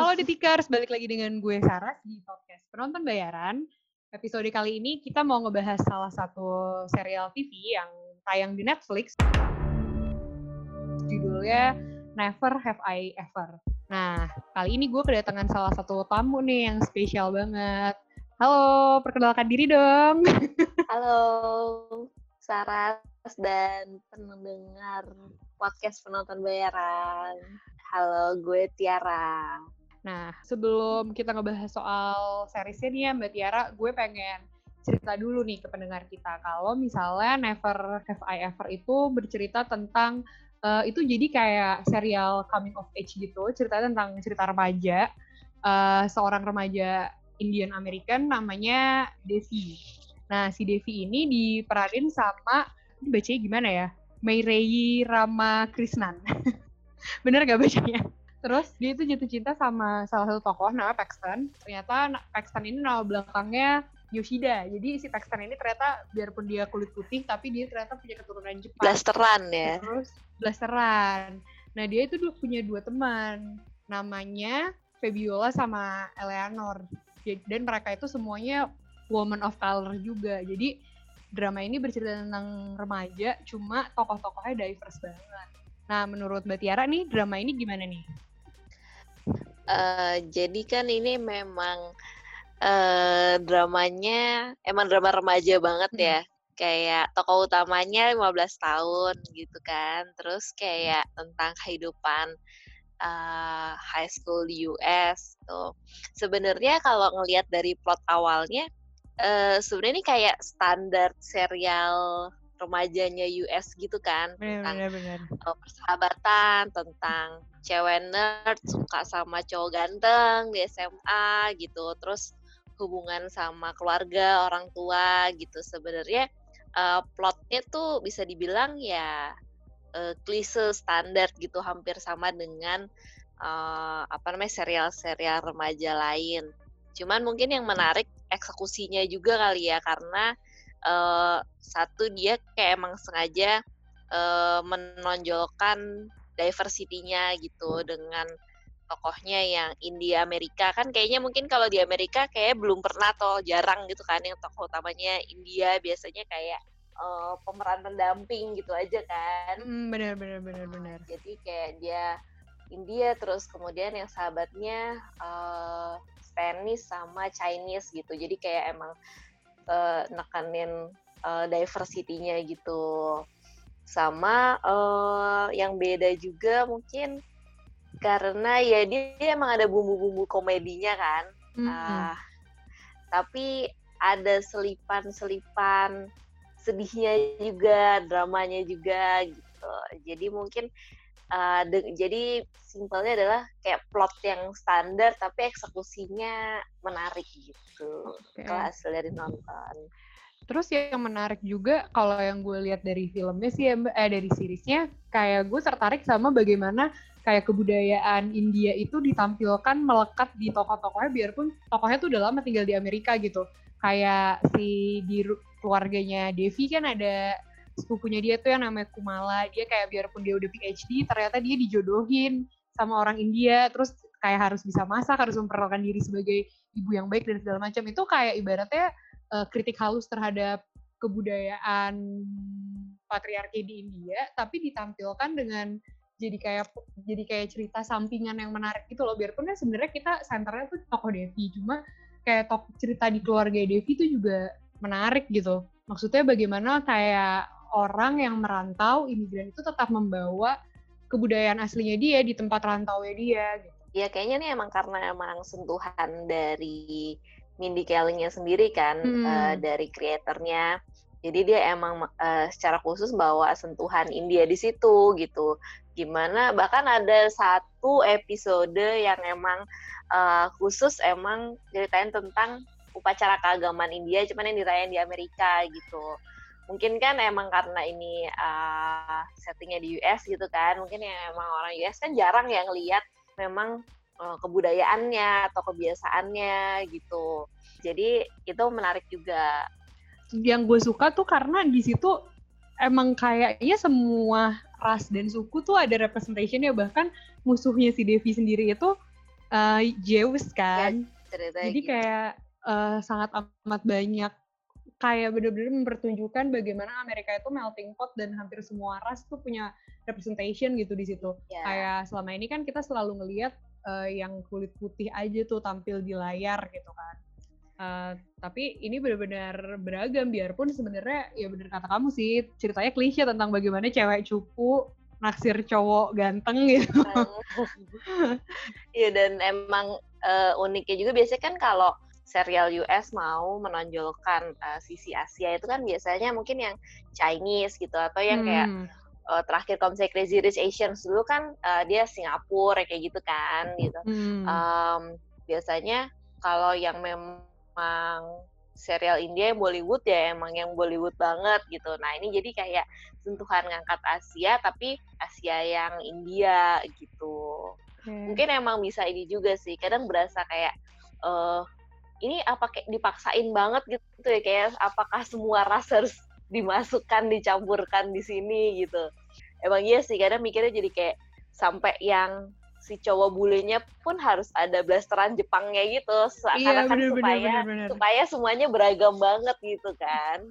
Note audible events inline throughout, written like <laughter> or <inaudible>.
Halo Detikers, balik lagi dengan gue Saras di podcast Penonton Bayaran. Episode kali ini kita mau ngebahas salah satu serial TV yang tayang di Netflix. Judulnya Never Have I Ever. Nah, kali ini gue kedatangan salah satu tamu nih yang spesial banget. Halo, perkenalkan diri dong. <laughs> Halo, Saras dan pendengar podcast penonton bayaran. Halo, gue Tiara. Nah, sebelum kita ngebahas soal seriesnya nih ya Mbak Tiara, gue pengen cerita dulu nih ke pendengar kita. Kalau misalnya Never Have I Ever itu bercerita tentang, uh, itu jadi kayak serial coming of age gitu, cerita tentang cerita remaja, uh, seorang remaja Indian American namanya Devi. Nah, si Devi ini diperanin sama, ini bacanya gimana ya? Meirei Rama Krishnan. <laughs> Bener gak bacanya? Terus dia itu jatuh cinta sama salah satu tokoh namanya Paxton. Ternyata Paxton ini nama belakangnya Yoshida. Jadi si Paxton ini ternyata biarpun dia kulit putih, tapi dia ternyata punya keturunan Jepang. Blasteran ya. Terus blasteran. Nah dia itu punya dua teman. Namanya Fabiola sama Eleanor. Dan mereka itu semuanya woman of color juga. Jadi drama ini bercerita tentang remaja, cuma tokoh-tokohnya diverse banget. Nah, menurut Mbak Tiara nih, drama ini gimana nih? Uh, jadi kan ini memang uh, dramanya emang drama remaja banget ya. Hmm. Kayak tokoh utamanya 15 tahun gitu kan. Terus kayak tentang kehidupan uh, high school di US tuh. Sebenarnya kalau ngelihat dari plot awalnya uh, sebenarnya ini kayak standar serial remajanya US gitu kan bener, tentang bener, bener. Uh, persahabatan tentang cewek nerd suka sama cowok ganteng di SMA gitu terus hubungan sama keluarga orang tua gitu sebenarnya uh, plotnya tuh bisa dibilang ya uh, klise standar gitu hampir sama dengan uh, apa namanya serial-serial remaja lain cuman mungkin yang menarik eksekusinya juga kali ya karena uh, satu dia kayak emang sengaja uh, menonjolkan diversity-nya gitu dengan tokohnya yang India Amerika. Kan kayaknya mungkin kalau di Amerika kayak belum pernah atau jarang gitu kan yang tokoh utamanya India. Biasanya kayak uh, pemeran pendamping gitu aja kan. Mm, bener bener bener bener. jadi kayak dia India terus kemudian yang sahabatnya uh, Spanish sama Chinese gitu. Jadi kayak emang uh, nekanin uh, diversity-nya gitu. Sama uh, yang beda juga mungkin karena ya dia, dia emang ada bumbu-bumbu komedinya kan. Mm -hmm. uh, tapi ada selipan-selipan sedihnya juga, dramanya juga gitu. Jadi mungkin uh, jadi simpelnya adalah kayak plot yang standar tapi eksekusinya menarik gitu. Okay. kelas dari nonton. Terus yang menarik juga kalau yang gue lihat dari filmnya sih eh dari seriesnya kayak gue tertarik sama bagaimana kayak kebudayaan India itu ditampilkan melekat di tokoh-tokohnya biarpun tokohnya tuh udah lama tinggal di Amerika gitu. Kayak si di keluarganya Devi kan ada sepupunya dia tuh yang namanya Kumala. Dia kayak biarpun dia udah PhD ternyata dia dijodohin sama orang India. Terus kayak harus bisa masak harus memperkenalkan diri sebagai ibu yang baik dan segala macam. Itu kayak ibaratnya uh, kritik halus terhadap kebudayaan patriarki di India tapi ditampilkan dengan jadi kayak jadi kayak cerita sampingan yang menarik gitu loh. Biarpun kan sebenarnya kita senternya tuh tokoh Devi cuma kayak tok cerita di keluarga Devi itu juga menarik gitu. Maksudnya bagaimana kayak orang yang merantau imigran itu tetap membawa kebudayaan aslinya dia di tempat rantaunya dia gitu. Ya kayaknya nih emang karena emang sentuhan dari Mindy Kaling-nya sendiri kan hmm. uh, dari kreatornya. Jadi dia emang uh, secara khusus bawa sentuhan India di situ gitu. Gimana bahkan ada satu episode yang emang uh, khusus emang ceritain tentang upacara keagamaan India cuman yang dirayain di Amerika gitu mungkin kan emang karena ini uh, settingnya di US gitu kan mungkin ya emang orang US kan jarang yang lihat memang uh, kebudayaannya atau kebiasaannya gitu jadi itu menarik juga yang gue suka tuh karena di situ emang kayaknya semua ras dan suku tuh ada representation ya bahkan musuhnya si Devi sendiri itu uh, Zeus kan. Ya, Jadi gitu. kayak uh, sangat amat banyak kayak bener-bener mempertunjukkan bagaimana Amerika itu melting pot dan hampir semua ras tuh punya representation gitu di situ. Yeah. Kayak selama ini kan kita selalu ngelihat uh, yang kulit putih aja tuh tampil di layar gitu kan. Uh, tapi ini benar-benar beragam biarpun sebenarnya ya benar kata kamu sih ceritanya klise tentang bagaimana cewek cupu naksir cowok ganteng gitu. Iya dan emang uh, uniknya juga biasanya kan kalau serial US mau menonjolkan uh, sisi Asia itu kan biasanya mungkin yang Chinese gitu atau yang kayak hmm. uh, terakhir kalau misalnya Crazy Rich Asians dulu kan uh, dia Singapura kayak gitu kan gitu. Hmm. Um, biasanya kalau yang memang serial India yang Bollywood ya emang yang Bollywood banget gitu. Nah ini jadi kayak sentuhan ngangkat Asia tapi Asia yang India gitu. Hmm. Mungkin emang bisa ini juga sih. Kadang berasa kayak uh, ini apa kayak dipaksain banget gitu ya kayak apakah semua ras harus dimasukkan dicampurkan di sini gitu. Emang iya sih kadang mikirnya jadi kayak sampai yang si cowok bulenya pun harus ada blasteran Jepangnya gitu iya, kan bener, supaya bener, bener, supaya semuanya beragam banget gitu kan.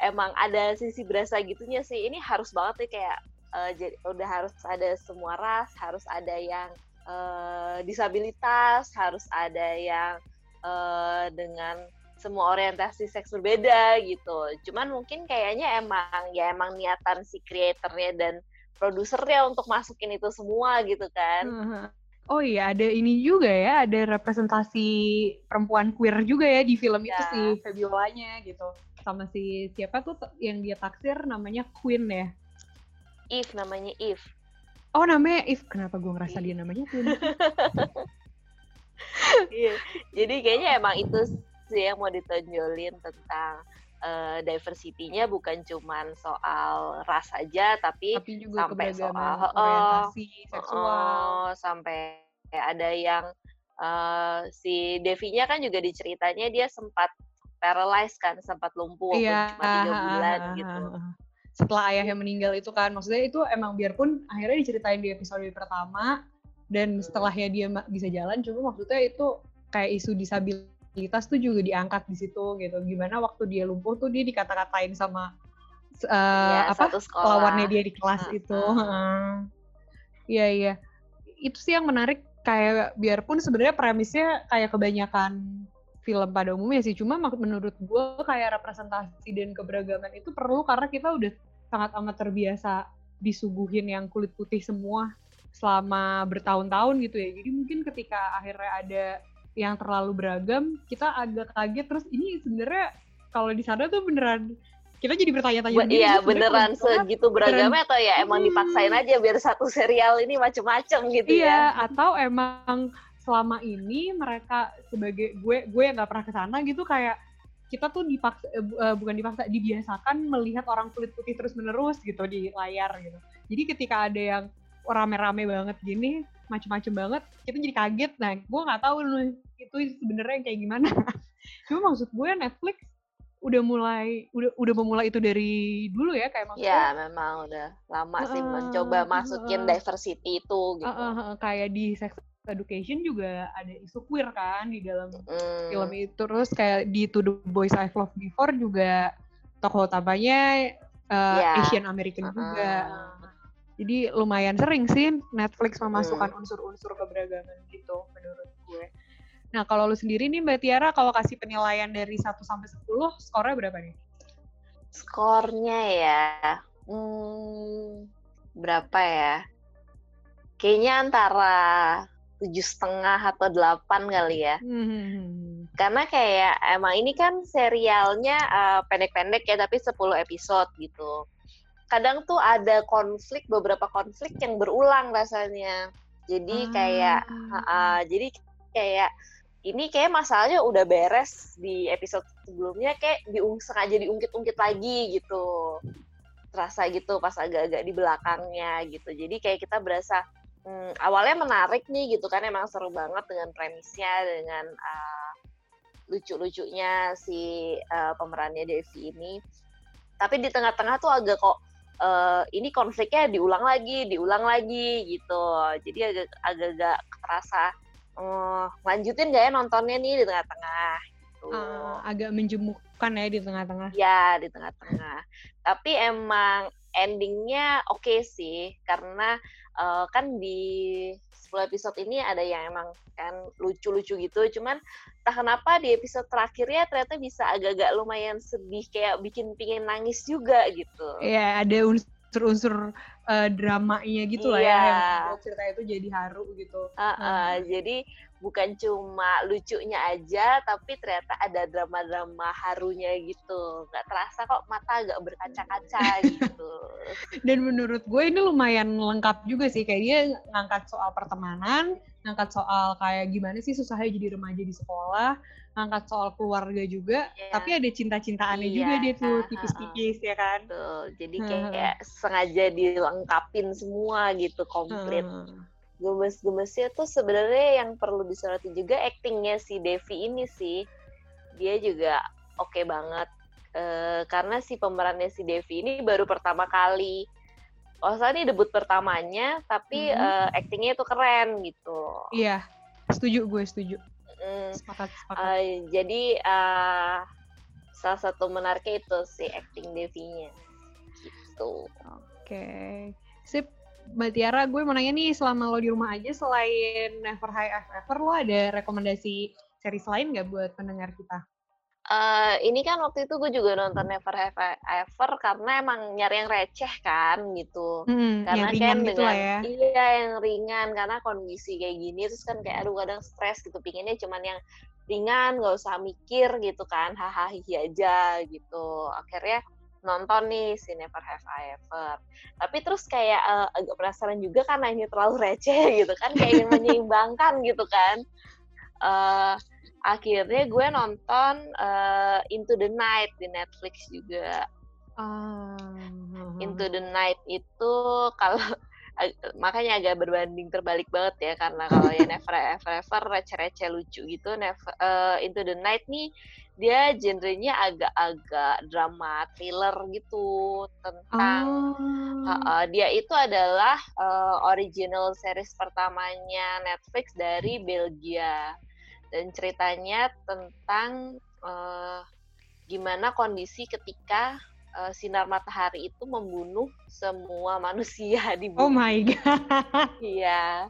Emang ada sisi berasa gitunya sih ini harus banget nih kayak uh, jadi udah harus ada semua ras harus ada yang uh, disabilitas harus ada yang uh, dengan semua orientasi seks berbeda gitu. Cuman mungkin kayaknya emang ya emang niatan si kreatornya dan produsernya untuk masukin itu semua gitu kan. Oh iya, ada ini juga ya, ada representasi perempuan queer juga ya di film ya. itu si Fabiolanya gitu. Sama si siapa tuh yang dia taksir namanya Queen ya? Eve namanya Eve. Oh namanya Eve, kenapa gue ngerasa dia namanya Queen? <laughs> Iya. Jadi kayaknya emang itu sih yang mau ditonjolin tentang uh, diversity-nya bukan cuman soal ras aja tapi, tapi juga sampai soal orientasi uh, seksual. uh, sampai ada yang uh, si Devinya kan juga diceritanya dia sempat paralyzed kan sempat lumpuh iya, cuma tiga bulan <laughs> gitu. Setelah ayahnya meninggal itu kan. Maksudnya itu emang biarpun akhirnya diceritain di episode pertama dan setelahnya dia bisa jalan cuma maksudnya itu kayak isu disabilitas tuh juga diangkat di situ gitu. Gimana waktu dia lumpuh tuh dia dikata-katain sama uh, ya, apa lawannya dia di kelas uh, itu. Iya uh. iya. Itu sih yang menarik kayak biarpun sebenarnya premisnya kayak kebanyakan film pada umumnya sih cuma menurut gue kayak representasi dan keberagaman itu perlu karena kita udah sangat amat terbiasa disuguhin yang kulit putih semua selama bertahun-tahun gitu ya. Jadi mungkin ketika akhirnya ada yang terlalu beragam, kita agak kaget terus ini sebenarnya kalau di sana tuh beneran kita jadi bertanya-tanya Iya beneran segitu beragamnya atau ya emang hmm. dipaksain aja biar satu serial ini macem-macem gitu iya, ya? Iya atau emang selama ini mereka sebagai gue gue yang nggak pernah ke sana gitu kayak kita tuh dipaksa uh, bukan dipaksa dibiasakan melihat orang kulit putih terus menerus gitu di layar gitu. Jadi ketika ada yang rame-rame banget gini macem-macem banget kita jadi kaget. Nah gue nggak tahu lu itu sebenarnya kayak gimana. <laughs> Cuma maksud gue Netflix udah mulai udah udah memulai itu dari dulu ya kayak maksudnya ya memang udah lama uh, sih mencoba masukin uh, diversity itu gitu. Uh, uh, uh, kayak di sex education juga ada isu queer kan di dalam mm. film itu. Terus kayak di To The Boys I've Loved Before juga tokoh utamanya uh, yeah. Asian American uh, juga jadi lumayan sering sih Netflix memasukkan unsur-unsur keberagaman gitu menurut gue. Nah, kalau lu sendiri nih Mbak Tiara kalau kasih penilaian dari 1 sampai 10, skornya berapa nih? Skornya ya. Hmm, berapa ya? Kayaknya antara tujuh setengah atau delapan kali ya. Hmm. Karena kayak emang ini kan serialnya uh, pendek-pendek ya, tapi 10 episode gitu kadang tuh ada konflik beberapa konflik yang berulang rasanya. Jadi kayak uh, jadi kayak ini kayak masalahnya udah beres di episode sebelumnya kayak diung sengaja diungkit-ungkit lagi gitu. Terasa gitu pas agak-agak di belakangnya gitu. Jadi kayak kita berasa hmm, awalnya menarik nih gitu kan emang seru banget dengan premisnya dengan uh, lucu-lucunya si uh, pemerannya Devi ini. Tapi di tengah-tengah tuh agak kok uh, ini konfliknya diulang lagi, diulang lagi gitu. Jadi agak agak terasa oh, lanjutin gak ya nontonnya nih di tengah-tengah gitu. Uh, agak menjemukkan ya di tengah-tengah. Ya, di tengah-tengah. Tapi emang endingnya oke okay sih, karena uh, kan di 10 episode ini ada yang emang kan lucu-lucu gitu, cuman entah kenapa di episode terakhirnya ternyata bisa agak-agak lumayan sedih, kayak bikin pingin nangis juga gitu. Iya, ada unsur-unsur uh, dramanya gitu lah ya, iya. yang cerita itu jadi haru gitu. Uh, uh, hmm. Jadi bukan cuma lucunya aja tapi ternyata ada drama-drama harunya gitu. Nggak terasa kok mata agak berkaca-kaca <laughs> gitu. Dan menurut gue ini lumayan lengkap juga sih. Kayak dia ngangkat soal pertemanan ngangkat soal kayak gimana sih susahnya jadi remaja di sekolah ngangkat soal keluarga juga yeah. tapi ada cinta-cintaannya yeah. juga dia tuh tipis-tipis ya kan? Tuh, jadi kayak sengaja dilengkapin semua gitu komplit gemes-gemesnya tuh sebenarnya yang perlu disoroti juga actingnya si Devi ini sih. Dia juga oke okay banget. E, karena si pemerannya si Devi ini baru pertama kali. Oh salah ini debut pertamanya tapi hmm. uh, actingnya itu keren gitu. Iya setuju gue setuju. Mm, sepakat, sepakat. Uh, jadi uh, salah satu menariknya itu si acting Devinya. Gitu. Oke. Okay. sip Mbak Tiara, gue mau nanya nih, selama lo di rumah aja, selain Never High Ever, lo ada rekomendasi series lain nggak buat pendengar kita? Uh, ini kan waktu itu gue juga nonton Never Have Ever karena emang nyari yang receh kan gitu. Hmm, karena kan gitu dengan ya. iya yang ringan karena kondisi kayak gini terus kan kayak aduh kadang stres gitu pinginnya cuman yang ringan nggak usah mikir gitu kan hahaha aja gitu. Akhirnya nonton nih si Never Have I Ever. Tapi terus kayak uh, agak penasaran juga karena ini terlalu receh <laughs> gitu kan, kayak ingin menyeimbangkan gitu kan. Uh, akhirnya gue nonton uh, Into the Night di Netflix juga. Uh, Into the Night itu kalau <laughs> makanya agak berbanding terbalik banget ya karena kalau ya <laughs> Never Ever Ever receh-receh lucu gitu Never uh, Into the Night nih dia genrenya agak-agak drama thriller gitu tentang oh. uh, uh, dia itu adalah uh, original series pertamanya Netflix dari Belgia dan ceritanya tentang uh, gimana kondisi ketika uh, sinar matahari itu membunuh semua <laughs> manusia di bumi. Oh my god. Iya.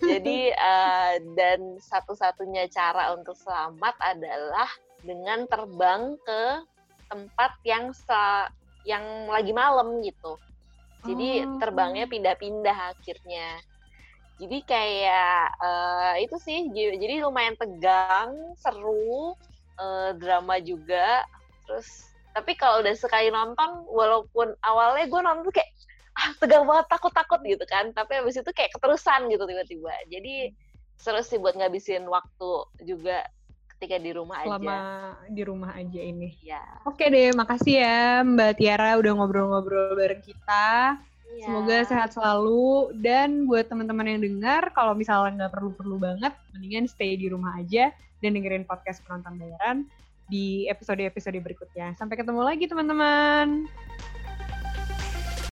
Jadi uh, dan satu-satunya cara untuk selamat adalah dengan terbang ke tempat yang sa yang lagi malam gitu. Jadi oh. terbangnya pindah-pindah akhirnya. Jadi kayak uh, itu sih, jadi lumayan tegang, seru, uh, drama juga. Terus tapi kalau udah sekali nonton, walaupun awalnya gue nonton kayak ah tegang banget, takut-takut gitu kan. Tapi habis itu kayak keterusan gitu tiba-tiba. Jadi seru sih buat ngabisin waktu juga ketika di rumah Selama aja. Selama di rumah aja ini. Ya. Oke deh, makasih ya Mbak Tiara udah ngobrol-ngobrol bareng kita. Ya. Semoga sehat selalu dan buat teman-teman yang dengar, kalau misalnya nggak perlu-perlu banget, mendingan stay di rumah aja dan dengerin podcast penonton bayaran di episode-episode berikutnya. Sampai ketemu lagi teman-teman.